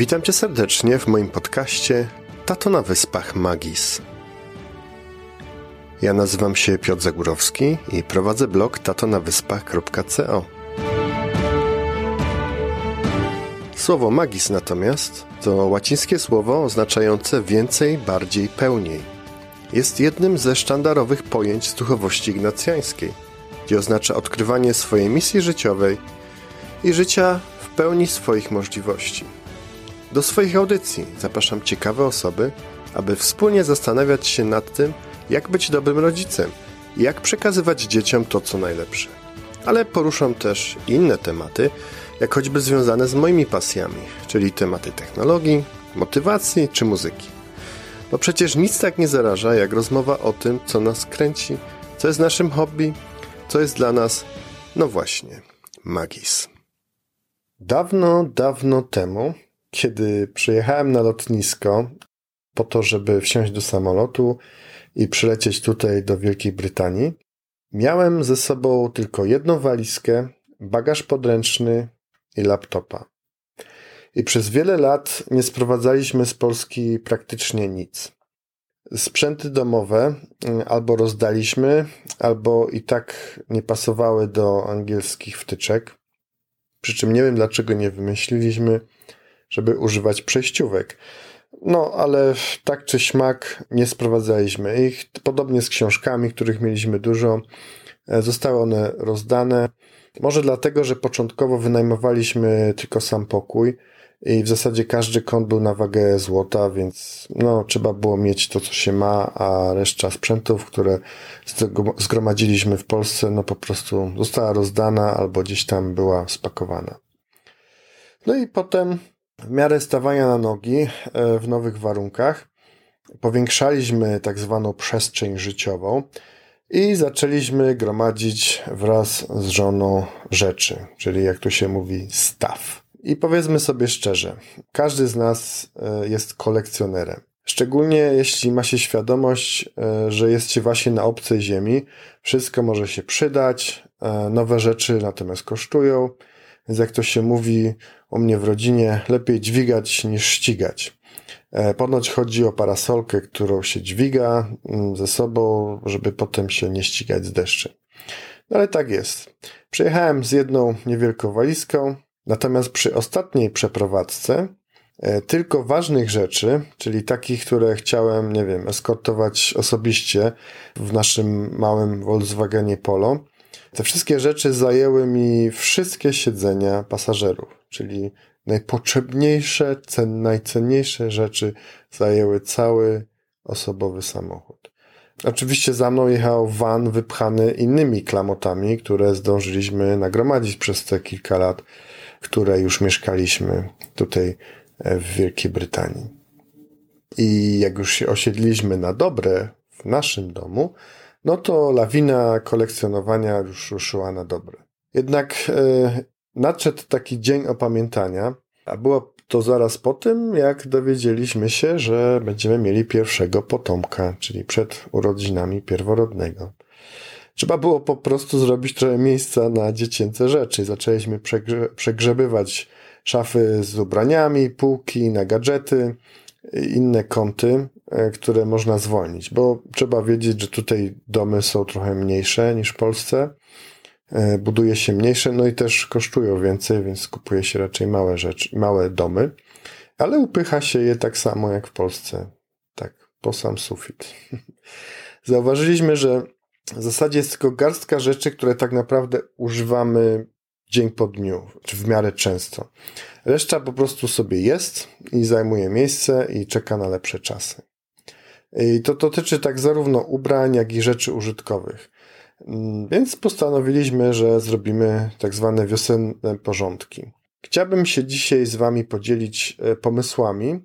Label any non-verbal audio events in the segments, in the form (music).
Witam cię serdecznie w moim podcaście Tato na Wyspach Magis. Ja nazywam się Piotr Zagórowski i prowadzę blog tatonawyspach.co. Słowo magis natomiast to łacińskie słowo oznaczające więcej, bardziej, pełniej. Jest jednym ze sztandarowych pojęć z duchowości ignacjańskiej, gdzie oznacza odkrywanie swojej misji życiowej i życia w pełni swoich możliwości. Do swoich audycji zapraszam ciekawe osoby, aby wspólnie zastanawiać się nad tym, jak być dobrym rodzicem i jak przekazywać dzieciom to, co najlepsze. Ale poruszam też inne tematy, jak choćby związane z moimi pasjami, czyli tematy technologii, motywacji czy muzyki. Bo przecież nic tak nie zaraża, jak rozmowa o tym, co nas kręci, co jest naszym hobby, co jest dla nas, no właśnie, magis. Dawno, dawno temu, kiedy przyjechałem na lotnisko po to, żeby wsiąść do samolotu i przylecieć tutaj do Wielkiej Brytanii, miałem ze sobą tylko jedną walizkę, bagaż podręczny i laptopa. I przez wiele lat nie sprowadzaliśmy z Polski praktycznie nic. Sprzęty domowe mm, albo rozdaliśmy, albo i tak nie pasowały do angielskich wtyczek. Przy czym nie wiem, dlaczego nie wymyśliliśmy, żeby używać przejściówek. No, ale tak czy śmak nie sprowadzaliśmy ich. Podobnie z książkami, których mieliśmy dużo. E, zostały one rozdane. Może dlatego, że początkowo wynajmowaliśmy tylko sam pokój i w zasadzie każdy kąt był na wagę złota, więc no, trzeba było mieć to, co się ma, a reszta sprzętów, które zgromadziliśmy w Polsce, no po prostu została rozdana albo gdzieś tam była spakowana. No i potem w miarę stawania na nogi e, w nowych warunkach powiększaliśmy tak zwaną przestrzeń życiową i zaczęliśmy gromadzić wraz z żoną rzeczy, czyli jak to się mówi, staw. I powiedzmy sobie szczerze, każdy z nas e, jest kolekcjonerem. Szczególnie jeśli ma się świadomość, e, że jest się właśnie na obcej ziemi, wszystko może się przydać, nowe rzeczy natomiast kosztują, więc jak to się mówi u mnie w rodzinie, lepiej dźwigać niż ścigać. E, ponoć chodzi o parasolkę, którą się dźwiga mm, ze sobą, żeby potem się nie ścigać z deszczem. No ale tak jest. Przyjechałem z jedną niewielką walizką, natomiast przy ostatniej przeprowadzce e, tylko ważnych rzeczy, czyli takich, które chciałem, nie wiem, eskortować osobiście w naszym małym Volkswagenie Polo, te wszystkie rzeczy zajęły mi wszystkie siedzenia pasażerów, czyli najpotrzebniejsze, cen, najcenniejsze rzeczy zajęły cały osobowy samochód. Oczywiście za mną jechał van wypchany innymi klamotami, które zdążyliśmy nagromadzić przez te kilka lat, które już mieszkaliśmy tutaj e, w Wielkiej Brytanii. I jak już się osiedliśmy na dobre w naszym domu, no to lawina kolekcjonowania już ruszyła na dobre. Jednak e, nadszedł taki dzień opamiętania, a było to zaraz po tym, jak dowiedzieliśmy się, że będziemy mieli pierwszego potomka, czyli przed urodzinami pierworodnego. Trzeba było po prostu zrobić trochę miejsca na dziecięce rzeczy. Zaczęliśmy przegrze przegrzebywać szafy z ubraniami, półki na gadżety, inne kąty, które można zwolnić, bo trzeba wiedzieć, że tutaj domy są trochę mniejsze niż w Polsce, e, buduje się mniejsze, no i też kosztują więcej, więc kupuje się raczej małe rzeczy, małe domy, ale upycha się je tak samo jak w Polsce, tak, po sam sufit. (laughs) Zauważyliśmy, że w zasadzie jest tylko garstka rzeczy, które tak naprawdę używamy dzień po dniu, czy w miarę często. Reszta po prostu sobie jest i zajmuje miejsce i czeka na lepsze czasy. I to dotyczy tak zarówno ubrań, jak i rzeczy użytkowych. Mm, więc postanowiliśmy, że zrobimy tak zwane wiosenne porządki. Chciałbym się dzisiaj z Wami podzielić e, pomysłami,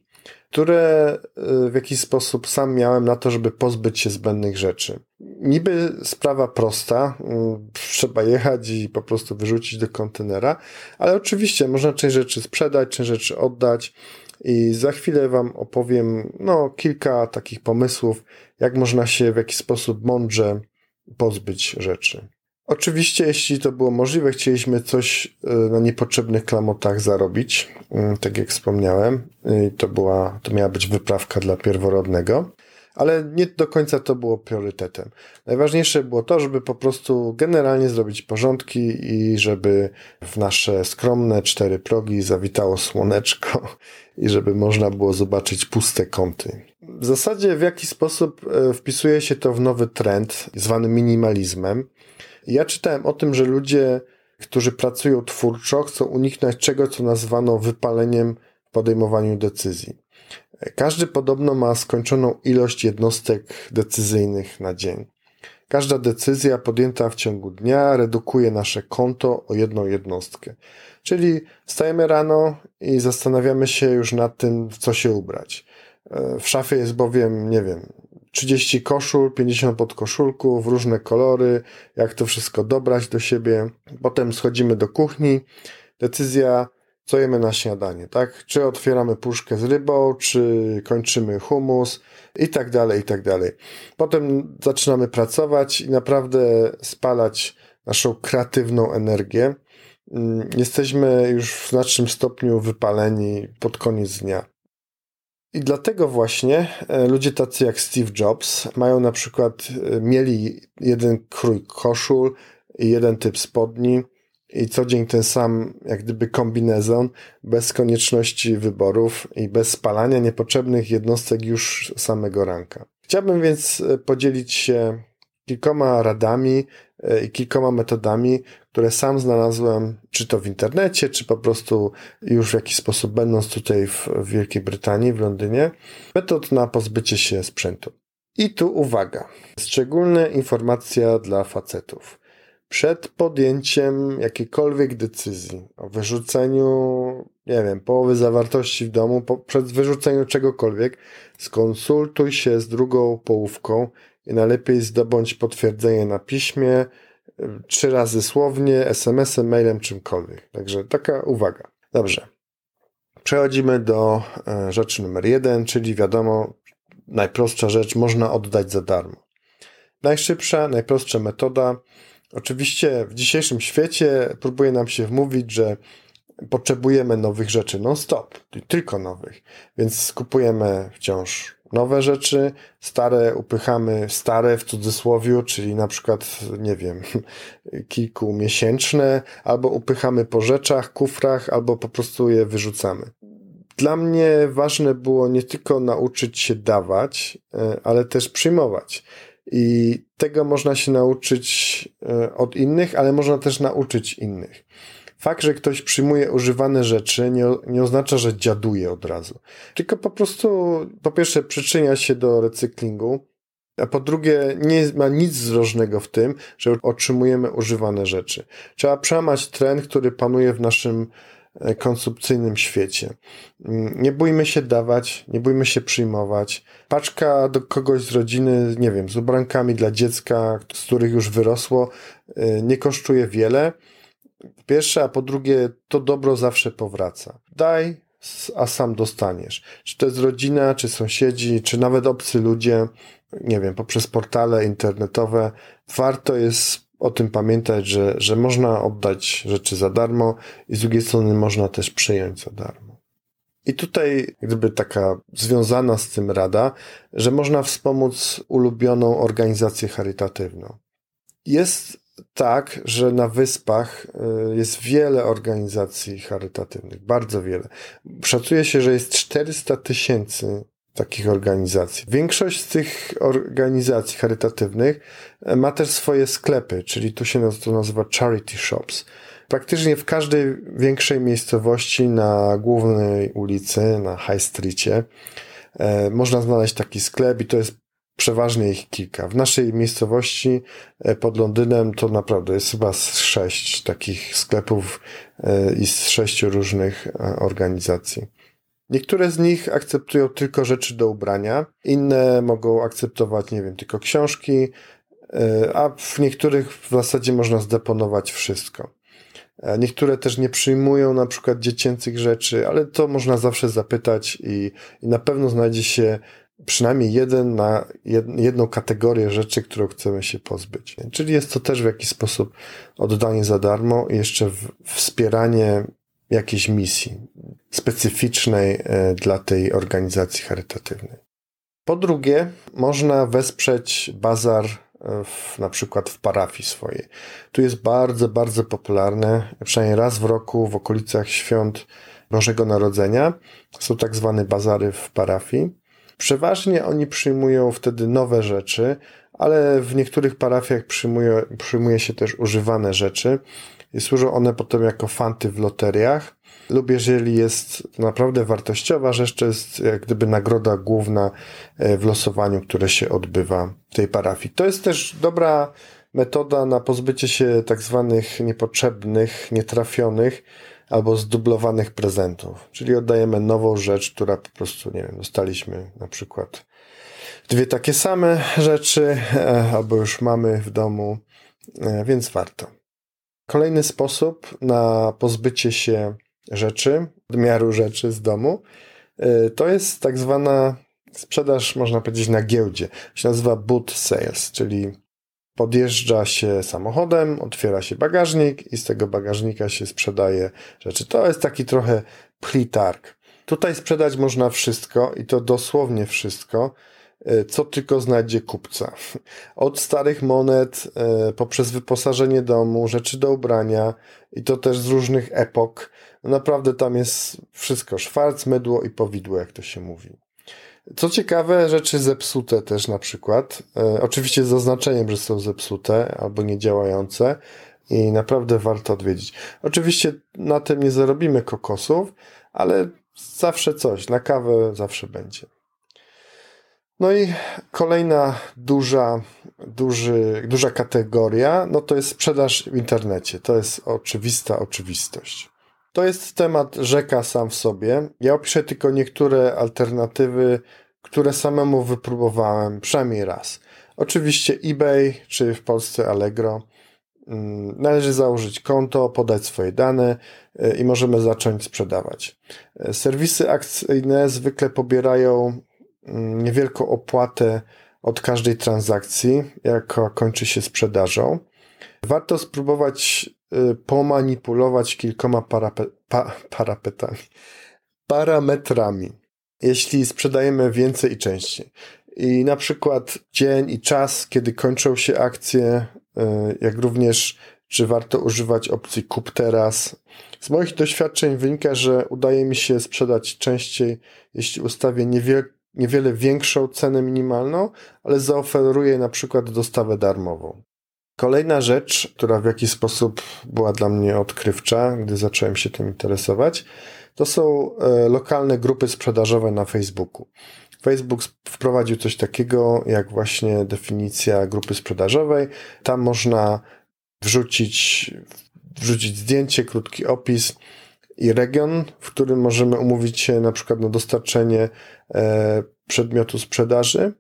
które e, w jakiś sposób sam miałem na to, żeby pozbyć się zbędnych rzeczy. Niby sprawa prosta, mm, trzeba jechać i po prostu wyrzucić do kontenera, ale oczywiście można część rzeczy sprzedać, część rzeczy oddać i za chwilę Wam opowiem no, kilka takich pomysłów, jak można się w jakiś sposób mądrze pozbyć rzeczy. Oczywiście, jeśli to było możliwe, chcieliśmy coś e, na niepotrzebnych klamotach zarobić, mm, tak jak wspomniałem. To, była, to miała być wyprawka dla pierworodnego, ale nie do końca to było priorytetem. Najważniejsze było to, żeby po prostu generalnie zrobić porządki i żeby w nasze skromne cztery progi zawitało słoneczko (laughs) i żeby można było zobaczyć puste kąty. W zasadzie w jaki sposób e, wpisuje się to w nowy trend zwany minimalizmem. Ja czytałem o tym, że ludzie, którzy pracują twórczo, chcą uniknąć czego, co nazwano wypaleniem w podejmowaniu decyzji. Każdy podobno ma skończoną ilość jednostek decyzyjnych na dzień. Każda decyzja podjęta w ciągu dnia redukuje nasze konto o jedną jednostkę. Czyli wstajemy rano i zastanawiamy się już nad tym, w co się ubrać. E, w szafie jest bowiem, nie wiem, 30 koszul, 50 podkoszulków, różne kolory, jak to wszystko dobrać do siebie. Potem schodzimy do kuchni. Decyzja, co jemy na śniadanie, tak? Czy otwieramy puszkę z rybą, czy kończymy humus i tak dalej, i tak dalej. Potem zaczynamy pracować i naprawdę spalać naszą kreatywną energię. Mm, jesteśmy już w znacznym stopniu wypaleni pod koniec dnia. I dlatego właśnie e, ludzie tacy jak Steve Jobs mają na przykład, e, mieli jeden krój koszul i jeden typ spodni i co dzień ten sam, jak gdyby kombinezon, bez konieczności wyborów i bez spalania niepotrzebnych jednostek już samego ranka. Chciałbym więc e, podzielić się kilkoma radami i kilkoma metodami, które sam znalazłem, czy to w internecie, czy po prostu już w jakiś sposób będąc tutaj w, Wielkiej Brytanii, w Londynie, metod na pozbycie się sprzętu. I tu uwaga, szczególna informacja dla facetów. Przed podjęciem jakiejkolwiek decyzji o wyrzuceniu, nie wiem, połowy zawartości w domu, po, przed wyrzuceniem czegokolwiek, skonsultuj się z drugą połówką i najlepiej zdobądź potwierdzenie na piśmie, trzy razy słownie, SMS-em, mailem, czymkolwiek. Także taka uwaga. Dobrze. Przechodzimy do e, rzeczy numer jeden, czyli wiadomo, najprostsza rzecz można oddać za darmo. Najszybsza, najprostsza metoda. Oczywiście w dzisiejszym świecie próbuje nam się wmówić, że potrzebujemy nowych rzeczy non-stop, tylko nowych, więc kupujemy wciąż nowe rzeczy, stare upychamy stare w cudzysłowie, czyli na przykład, nie wiem, (laughs) kilkumiesięczne, albo upychamy po rzeczach, kufrach, albo po prostu je wyrzucamy. Dla mnie ważne było nie tylko nauczyć się dawać, e, ale też przyjmować. I tego można się nauczyć e, od innych, ale można też nauczyć innych. Fakt, że ktoś przyjmuje używane rzeczy, nie, nie oznacza, że dziaduje od razu. Tylko po prostu, po pierwsze, przyczynia się do recyklingu, a po drugie, nie ma nic zdrożnego w tym, że otrzymujemy używane rzeczy. Trzeba przełamać trend, który panuje w naszym konsumpcyjnym świecie. Mm, nie bójmy się dawać, nie bójmy się przyjmować. Paczka do kogoś z rodziny, nie wiem, z ubrankami dla dziecka, z których już wyrosło, e, nie kosztuje wiele pierwsze, a po drugie, to dobro zawsze powraca. Daj, a sam dostaniesz. Czy to jest rodzina, czy sąsiedzi, czy nawet obcy ludzie, nie wiem, poprzez portale internetowe. Warto jest o tym pamiętać, że, że można oddać rzeczy za darmo i z drugiej strony można też przyjąć za darmo. I tutaj gdyby taka związana z tym rada, że można wspomóc ulubioną organizację charytatywną. Jest tak, że na wyspach y, jest wiele organizacji charytatywnych, bardzo wiele. Szacuje się, że jest 400 tysięcy takich organizacji. Większość z tych organizacji charytatywnych e, ma też swoje sklepy, czyli tu się to nazywa charity shops. Praktycznie w każdej większej miejscowości na głównej ulicy, na High Streetie, e, można znaleźć taki sklep i to jest przeważnie ich kilka. W naszej miejscowości e, pod Londynem to naprawdę jest chyba sześć takich sklepów i z sześciu różnych organizacji. Niektóre z nich akceptują tylko rzeczy do ubrania, inne mogą akceptować, nie wiem, tylko książki, a w niektórych w zasadzie można zdeponować wszystko. Niektóre też nie przyjmują na przykład dziecięcych rzeczy, ale to można zawsze zapytać i, i na pewno znajdzie się przynajmniej jeden na jedną kategorię rzeczy, którą chcemy się pozbyć. Czyli jest to też w jakiś sposób oddanie za darmo i jeszcze wspieranie jakiejś misji specyficznej e, dla tej organizacji charytatywnej. Po drugie, można wesprzeć bazar e, w, na przykład w parafii swojej. Tu jest bardzo, bardzo popularne, przynajmniej raz w roku w okolicach świąt Bożego Narodzenia. Są tak zwane bazary w parafii. Przeważnie oni przyjmują wtedy nowe rzeczy, ale w niektórych parafiach przyjmuje, przyjmuje się też używane rzeczy i służą one potem jako fanty w loteriach lub jeżeli jest naprawdę wartościowa rzecz, to jest jak gdyby nagroda główna e, w losowaniu, które się odbywa w tej parafii. To jest też dobra metoda na pozbycie się tak zwanych niepotrzebnych, nietrafionych albo zdublowanych prezentów. Czyli oddajemy nową rzecz, która po prostu, nie wiem, dostaliśmy na przykład dwie takie same rzeczy, e, albo już mamy w domu, e, więc warto. Kolejny sposób na pozbycie się rzeczy, odmiaru rzeczy z domu, e, to jest tak zwana sprzedaż, można powiedzieć, na giełdzie. się nazywa boot sales, czyli podjeżdża się samochodem, otwiera się bagażnik i z tego bagażnika się sprzedaje rzeczy. To jest taki trochę plitarg. Tutaj sprzedać można wszystko i to dosłownie wszystko, e, co tylko znajdzie kupca. Od starych monet, e, poprzez wyposażenie domu, rzeczy do ubrania i to też z różnych epok. Naprawdę tam jest wszystko. Szwarc, mydło i powidło, jak to się mówi. Co ciekawe, rzeczy zepsute też na przykład. E, oczywiście z zaznaczeniem, że są zepsute albo niedziałające i naprawdę warto odwiedzić. Oczywiście na tym nie zarobimy kokosów, ale zawsze coś, na kawę zawsze będzie. No i kolejna duża, duży, duża kategoria, no to jest sprzedaż w internecie. To jest oczywista oczywistość. To jest temat rzeka sam w sobie. Ja opiszę tylko niektóre alternatywy, które samemu wypróbowałem przynajmniej raz. Oczywiście eBay, czy w Polsce Allegro. Mm, należy założyć konto, podać swoje dane y, i możemy zacząć sprzedawać. Y, serwisy akcyjne zwykle pobierają mm, niewielką opłatę od każdej transakcji, jaka kończy się sprzedażą. Warto spróbować pomanipulować kilkoma parape, pa, parapetami, parametrami, jeśli sprzedajemy więcej i częściej. I na przykład dzień i czas, kiedy kończą się akcje, y, jak również czy warto używać opcji kup teraz. Z moich doświadczeń wynika, że udaje mi się sprzedać częściej, jeśli ustawię niewiele, niewiele większą cenę minimalną, ale zaoferuję na przykład dostawę darmową. Kolejna rzecz, która w jakiś sposób była dla mnie odkrywcza, gdy zacząłem się tym interesować, to są e, lokalne grupy sprzedażowe na Facebooku. Facebook wprowadził coś takiego jak właśnie definicja grupy sprzedażowej. Tam można wrzucić, wrzucić zdjęcie, krótki opis i region, w którym możemy umówić się na przykład na dostarczenie e, przedmiotu sprzedaży.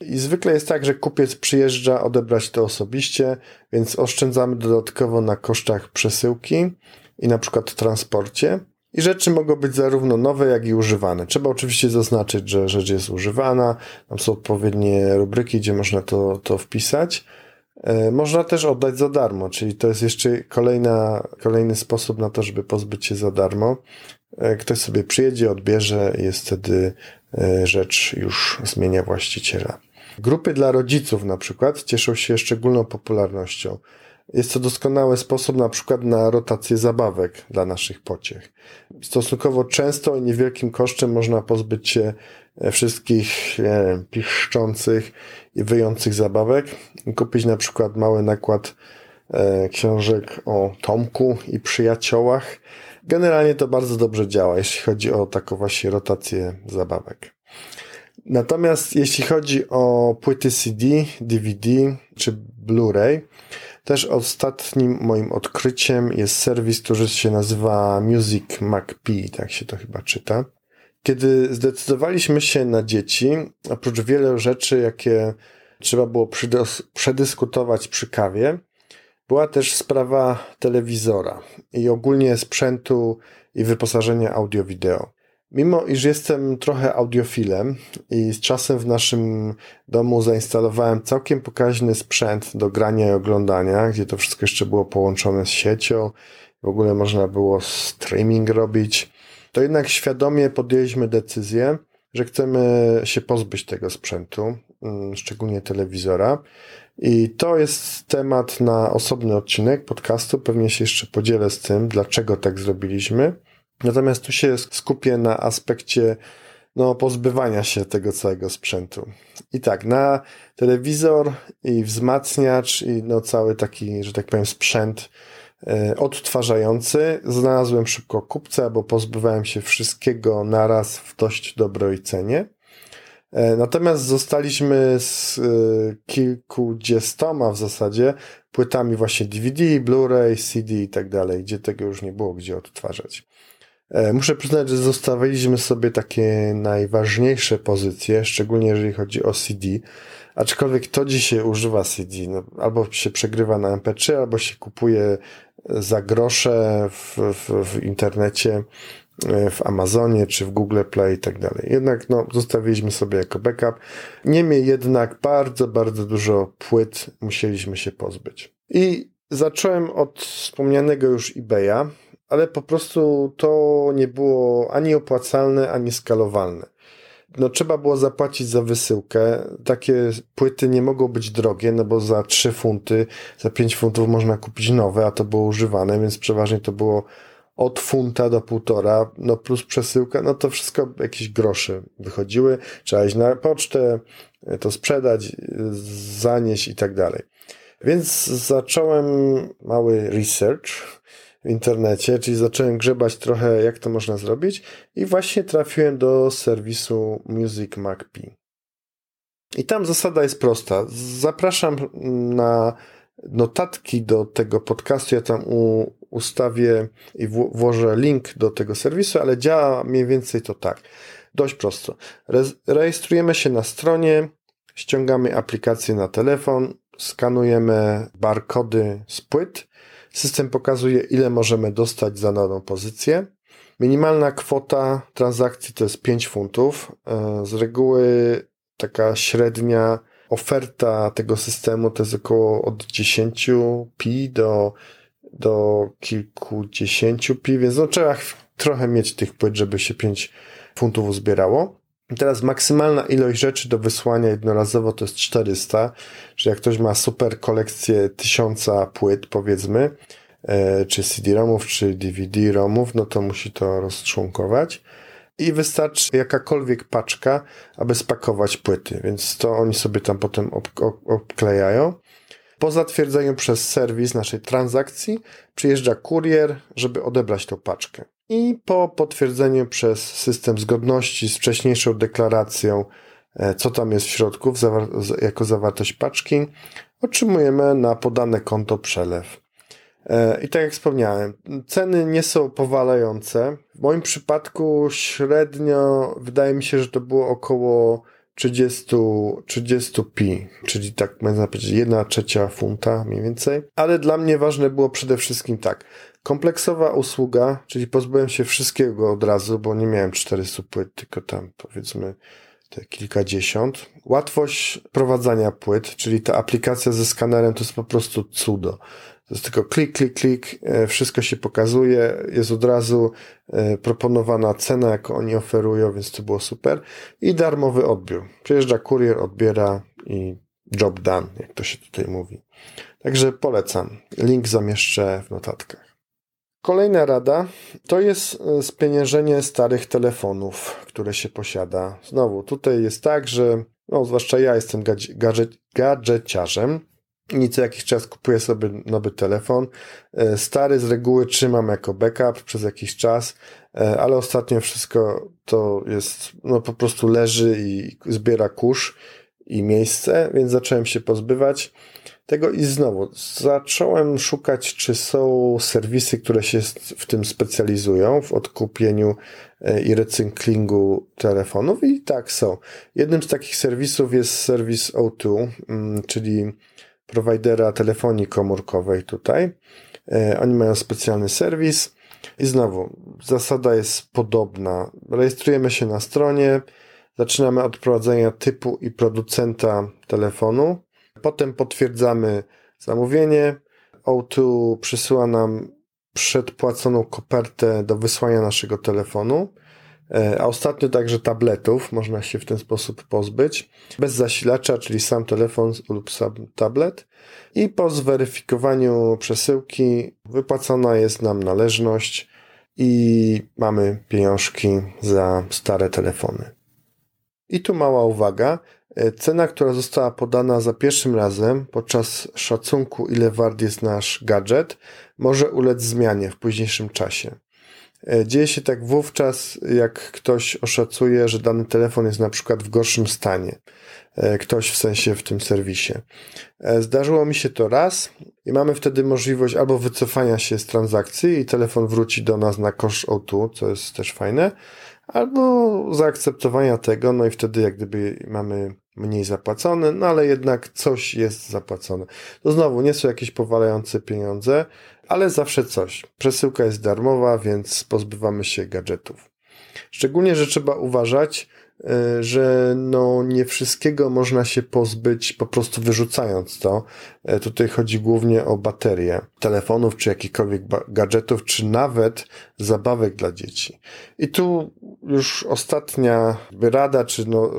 I zwykle jest tak, że kupiec przyjeżdża odebrać to osobiście, więc oszczędzamy dodatkowo na kosztach przesyłki i na przykład transporcie. I rzeczy mogą być zarówno nowe, jak i używane. Trzeba oczywiście zaznaczyć, że rzecz jest używana. Tam są odpowiednie rubryki, gdzie można to, to wpisać. E, można też oddać za darmo, czyli to jest jeszcze kolejna, kolejny sposób na to, żeby pozbyć się za darmo. E, ktoś sobie przyjedzie, odbierze jest wtedy e, rzecz już zmienia właściciela. Grupy dla rodziców na przykład cieszą się szczególną popularnością. Jest to doskonały sposób na przykład na rotację zabawek dla naszych pociech. Stosunkowo często i niewielkim kosztem można pozbyć się e, wszystkich wiem, piszczących i wyjących zabawek i kupić na przykład mały nakład e, książek o Tomku i przyjaciołach. Generalnie to bardzo dobrze działa, jeśli chodzi o taką właśnie rotację zabawek. Natomiast jeśli chodzi o płyty CD, DVD czy Blu-ray, też ostatnim moim odkryciem jest serwis, który się nazywa Music MacP, tak się to chyba czyta. Kiedy zdecydowaliśmy się na dzieci, oprócz wielu rzeczy, jakie trzeba było przedyskutować przy kawie, była też sprawa telewizora i ogólnie sprzętu i wyposażenia audio-wideo. Mimo iż jestem trochę audiofilem i z czasem w naszym domu zainstalowałem całkiem pokaźny sprzęt do grania i oglądania, gdzie to wszystko jeszcze było połączone z siecią, w ogóle można było streaming robić, to jednak świadomie podjęliśmy decyzję, że chcemy się pozbyć tego sprzętu, mm, szczególnie telewizora. I to jest temat na osobny odcinek podcastu. Pewnie się jeszcze podzielę z tym, dlaczego tak zrobiliśmy. Natomiast tu się skupię na aspekcie no, pozbywania się tego całego sprzętu. I tak, na telewizor i wzmacniacz i no, cały taki, że tak powiem, sprzęt e, odtwarzający znalazłem szybko kupca, bo pozbywałem się wszystkiego naraz w dość dobrej cenie. E, natomiast zostaliśmy z e, kilkudziestoma w zasadzie płytami właśnie DVD, Blu-ray, CD i tak dalej, gdzie tego już nie było gdzie odtwarzać. E, muszę przyznać, że zostawiliśmy sobie takie najważniejsze pozycje, szczególnie jeżeli chodzi o CD. Aczkolwiek to dzisiaj używa CD. No, albo się przegrywa na MP3, albo się kupuje za grosze w, w, w internecie, e, w Amazonie czy w Google Play i tak dalej. Jednak no, zostawiliśmy sobie jako backup. Niemniej jednak bardzo, bardzo dużo płyt musieliśmy się pozbyć. I zacząłem od wspomnianego już eBaya ale po prostu to nie było ani opłacalne, ani skalowalne. No, trzeba było zapłacić za wysyłkę. Takie płyty nie mogą być drogie, no bo za 3 funty, za 5 funtów można kupić nowe, a to było używane, więc przeważnie to było od funta do półtora, no plus przesyłka, no to wszystko jakieś grosze wychodziły. Trzeba iść na pocztę, to sprzedać, zanieść i tak dalej. Więc zacząłem mały research w internecie, czyli zacząłem grzebać trochę, jak to można zrobić i właśnie trafiłem do serwisu Music MacP. I tam zasada jest prosta. Zapraszam na notatki do tego podcastu. Ja tam u, ustawię i włożę link do tego serwisu, ale działa mniej więcej to tak. Dość prosto. Re rejestrujemy się na stronie, ściągamy aplikację na telefon, skanujemy barkody z płyt System pokazuje, ile możemy dostać za daną pozycję. Minimalna kwota transakcji to jest 5 funtów. E, z reguły taka średnia oferta tego systemu to jest około od 10 pi do, do kilkudziesięciu pi, więc no trzeba trochę mieć tych płyt, żeby się 5 funtów uzbierało. Teraz maksymalna ilość rzeczy do wysłania jednorazowo to jest 400, że jak ktoś ma super kolekcję tysiąca płyt, powiedzmy, e, czy CD-ROMów, czy DVD-ROMów, no to musi to rozczłonkować. I wystarczy jakakolwiek paczka, aby spakować płyty, więc to oni sobie tam potem obklejają. Po zatwierdzeniu przez serwis naszej transakcji przyjeżdża kurier, żeby odebrać tą paczkę i po potwierdzeniu przez system zgodności z wcześniejszą deklaracją, e, co tam jest w środku jako zawartość paczki, otrzymujemy na podane konto przelew. E, I tak jak wspomniałem, ceny nie są powalające. W moim przypadku średnio wydaje mi się, że to było około 30, 30 pi, czyli tak można powiedzieć 1 trzecia funta mniej więcej. Ale dla mnie ważne było przede wszystkim tak. Kompleksowa usługa, czyli pozbyłem się wszystkiego od razu, bo nie miałem 400 płyt, tylko tam powiedzmy te kilkadziesiąt. Łatwość prowadzenia płyt, czyli ta aplikacja ze skanerem to jest po prostu cudo. To jest tylko klik, klik, klik, e, wszystko się pokazuje, jest od razu e, proponowana cena, jaką oni oferują, więc to było super. I darmowy odbiór. Przyjeżdża kurier, odbiera i job done, jak to się tutaj mówi. Także polecam. Link zamieszczę w notatkach. Kolejna rada to jest e, spieniężenie starych telefonów, które się posiada. Znowu, tutaj jest tak, że no, zwłaszcza ja jestem gadżet, gadżeciarzem i co jakiś czas kupuję sobie nowy telefon. E, stary z reguły trzymam jako backup przez jakiś czas, e, ale ostatnio wszystko to jest, no po prostu leży i zbiera kurz i miejsce, więc zacząłem się pozbywać tego i znowu zacząłem szukać, czy są serwisy, które się w tym specjalizują, w odkupieniu e, i recyklingu telefonów i tak są. Jednym z takich serwisów jest serwis O2, mm, czyli prowajdera telefonii komórkowej tutaj. E, oni mają specjalny serwis I znowu, zasada jest podobna. Rejestrujemy się na stronie, zaczynamy od prowadzenia typu i producenta telefonu, potem potwierdzamy zamówienie. O2 przysyła nam przedpłaconą kopertę do wysłania naszego telefonu. E, a ostatnio także tabletów można się w ten sposób pozbyć. Bez zasilacza, czyli sam telefon lub sam tablet. I po zweryfikowaniu przesyłki wypłacona jest nam należność i mamy pieniążki za stare telefony. I tu mała uwaga. E, cena, która została podana za pierwszym razem podczas szacunku, ile wart jest nasz gadżet, może ulec zmianie w późniejszym czasie. E, dzieje się tak wówczas, jak ktoś oszacuje, że dany telefon jest na przykład w gorszym stanie. E, ktoś w sensie w tym serwisie. Zdarzyło mi się to raz i mamy wtedy możliwość albo wycofania się z transakcji i telefon wróci do nas na koszt O2, co jest też fajne, albo zaakceptowania tego, no i wtedy jak gdyby mamy mniej zapłacone, no ale jednak coś jest zapłacone. To znowu nie są jakieś powalające pieniądze, ale zawsze coś. Przesyłka jest darmowa, więc pozbywamy się gadżetów. Szczególnie, że trzeba uważać, że no nie wszystkiego można się pozbyć po prostu wyrzucając to. E, tutaj chodzi głównie o baterie telefonów, czy jakichkolwiek gadżetów, czy nawet zabawek dla dzieci. I tu już ostatnia rada, czy no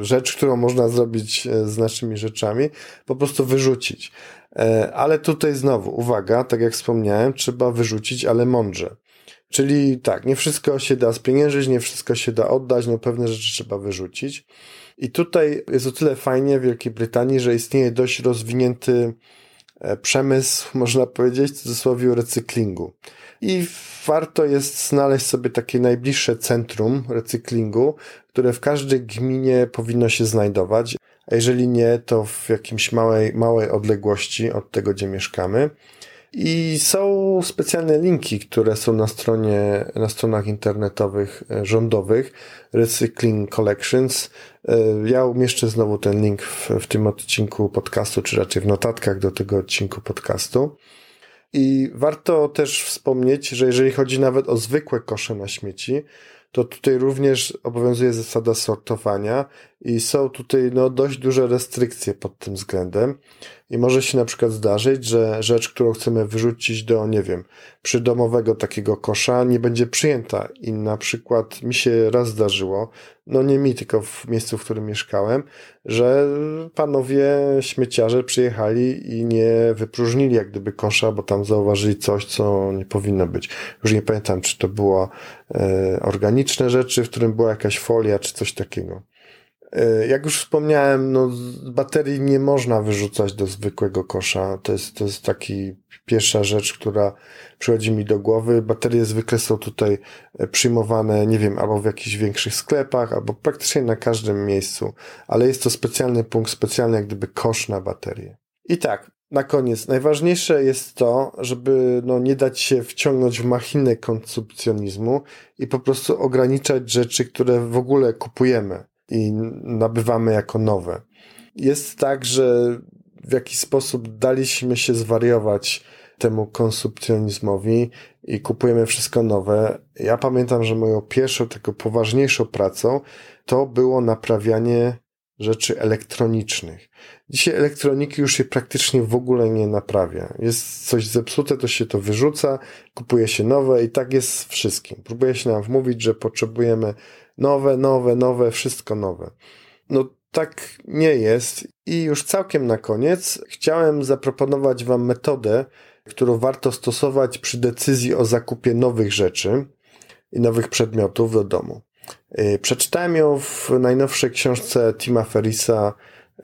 rzecz, którą można zrobić e, z naszymi rzeczami, po prostu wyrzucić. Ale tutaj znowu, uwaga, tak jak wspomniałem, trzeba wyrzucić, ale mądrze. Czyli tak, nie wszystko się da spieniężyć, nie wszystko się da oddać, no pewne rzeczy trzeba wyrzucić. I tutaj jest o tyle fajnie w Wielkiej Brytanii, że istnieje dość rozwinięty e, przemysł, (laughs) można powiedzieć, w cudzysłowie recyklingu. I warto jest znaleźć sobie takie najbliższe centrum recyklingu, które w każdej gminie powinno się znajdować a jeżeli nie, to w jakimś małej, małej odległości od tego, gdzie mieszkamy. I są specjalne linki, które są na stronie, na stronach internetowych e, rządowych Recycling Collections. E, ja umieszczę znowu ten link w, w tym odcinku podcastu, czy raczej w notatkach do tego odcinku podcastu. I warto też wspomnieć, że jeżeli chodzi nawet o zwykłe kosze na śmieci, to tutaj również obowiązuje zasada sortowania i są tutaj no, dość duże restrykcje pod tym względem. I może się na przykład zdarzyć, że rzecz, którą chcemy wyrzucić do, nie wiem, przydomowego takiego kosza, nie będzie przyjęta. I na przykład mi się raz zdarzyło, no nie mi, tylko w miejscu, w którym mieszkałem, że panowie śmieciarze przyjechali i nie wypróżnili jak gdyby kosza, bo tam zauważyli coś, co nie powinno być. Już nie pamiętam, czy to było e, organiczne rzeczy, w którym była jakaś folia, czy coś takiego. E, jak już wspomniałem, no, baterii nie można wyrzucać do zwykłego kosza. To jest, to jest taki pierwsza rzecz, która przychodzi mi do głowy. Baterie zwykle są tutaj e, przyjmowane, nie wiem, albo w jakichś większych sklepach, albo praktycznie na każdym miejscu, ale jest to specjalny punkt, specjalny jak gdyby kosz na baterie. I tak, na koniec, najważniejsze jest to, żeby no, nie dać się wciągnąć w machinę konsumpcjonizmu i po prostu ograniczać rzeczy, które w ogóle kupujemy i nabywamy jako nowe. Jest tak, że w jakiś sposób daliśmy się zwariować temu konsumpcjonizmowi i kupujemy wszystko nowe. Ja pamiętam, że moją pierwszą, taką poważniejszą pracą to było naprawianie rzeczy elektronicznych. Dzisiaj elektroniki już się praktycznie w ogóle nie naprawia. Jest coś zepsute, to się to wyrzuca, kupuje się nowe i tak jest z wszystkim. Próbuje się nam wmówić, że potrzebujemy nowe, nowe, nowe, wszystko nowe. No tak nie jest i już całkiem na koniec chciałem zaproponować Wam metodę, którą warto stosować przy decyzji o zakupie nowych rzeczy i nowych przedmiotów do domu. Y, przeczytałem ją w najnowszej książce Tima Ferrisa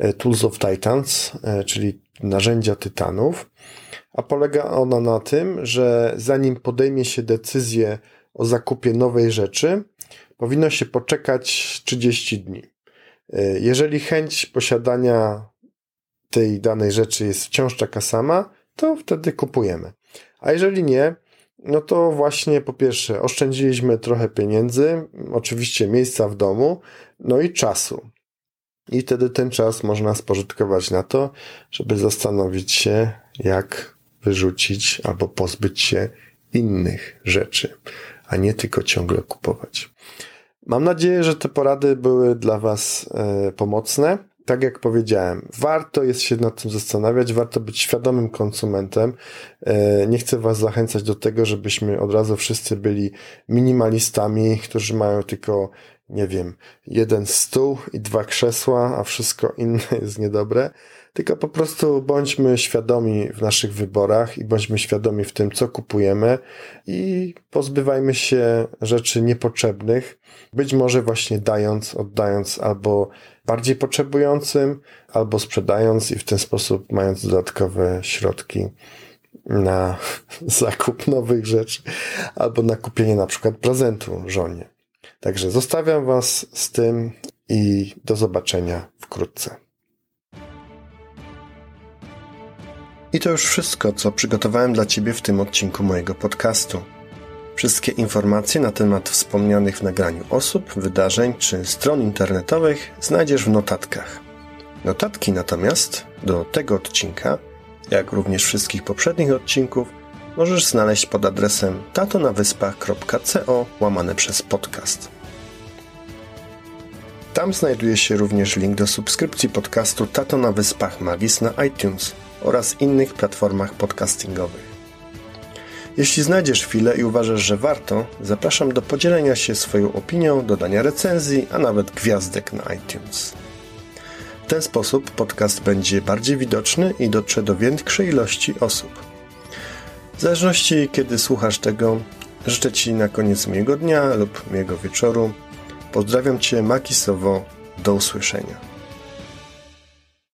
y, Tools of Titans, y, czyli narzędzia tytanów, a polega ona na tym, że zanim podejmie się decyzję o zakupie nowej rzeczy, powinno się poczekać 30 dni. Jeżeli chęć posiadania tej danej rzeczy jest wciąż taka sama, to wtedy kupujemy. A jeżeli nie, no to właśnie po pierwsze oszczędziliśmy trochę pieniędzy, oczywiście miejsca w domu, no i czasu. I wtedy ten czas można spożytkować na to, żeby zastanowić się, jak wyrzucić albo pozbyć się innych rzeczy, a nie tylko ciągle kupować. Mam nadzieję, że te porady były dla Was e, pomocne. Tak jak powiedziałem, warto jest się nad tym zastanawiać, warto być świadomym konsumentem. E, nie chcę Was zachęcać do tego, żebyśmy od razu wszyscy byli minimalistami, którzy mają tylko, nie wiem, jeden stół i dwa krzesła, a wszystko inne jest niedobre tylko po prostu bądźmy świadomi w naszych wyborach i bądźmy świadomi w tym, co kupujemy i pozbywajmy się rzeczy niepotrzebnych, być może właśnie dając, oddając albo bardziej potrzebującym, albo sprzedając i w ten sposób mając dodatkowe środki na (laughs) zakup nowych rzeczy albo na kupienie na przykład prezentu żonie. Także zostawiam Was z tym i do zobaczenia wkrótce. I to już wszystko, co przygotowałem dla Ciebie w tym odcinku mojego podcastu. Wszystkie informacje na temat wspomnianych w nagraniu osób, wydarzeń czy stron internetowych znajdziesz w notatkach. Notatki natomiast do tego odcinka, jak również wszystkich poprzednich odcinków, możesz znaleźć pod adresem tatonawyspach.co łamane przez podcast. Tam znajduje się również link do subskrypcji podcastu Tato na Wyspach Magis na iTunes – oraz innych platformach podcastingowych. Jeśli znajdziesz chwilę i uważasz, że warto, zapraszam do podzielenia się swoją opinią, dodania recenzji, a nawet gwiazdek na iTunes. W ten sposób podcast będzie bardziej widoczny i dotrze do większej ilości osób. W zależności kiedy słuchasz tego, życzę Ci na koniec miłego dnia lub miłego wieczoru. Pozdrawiam Cię magisowo. Do usłyszenia.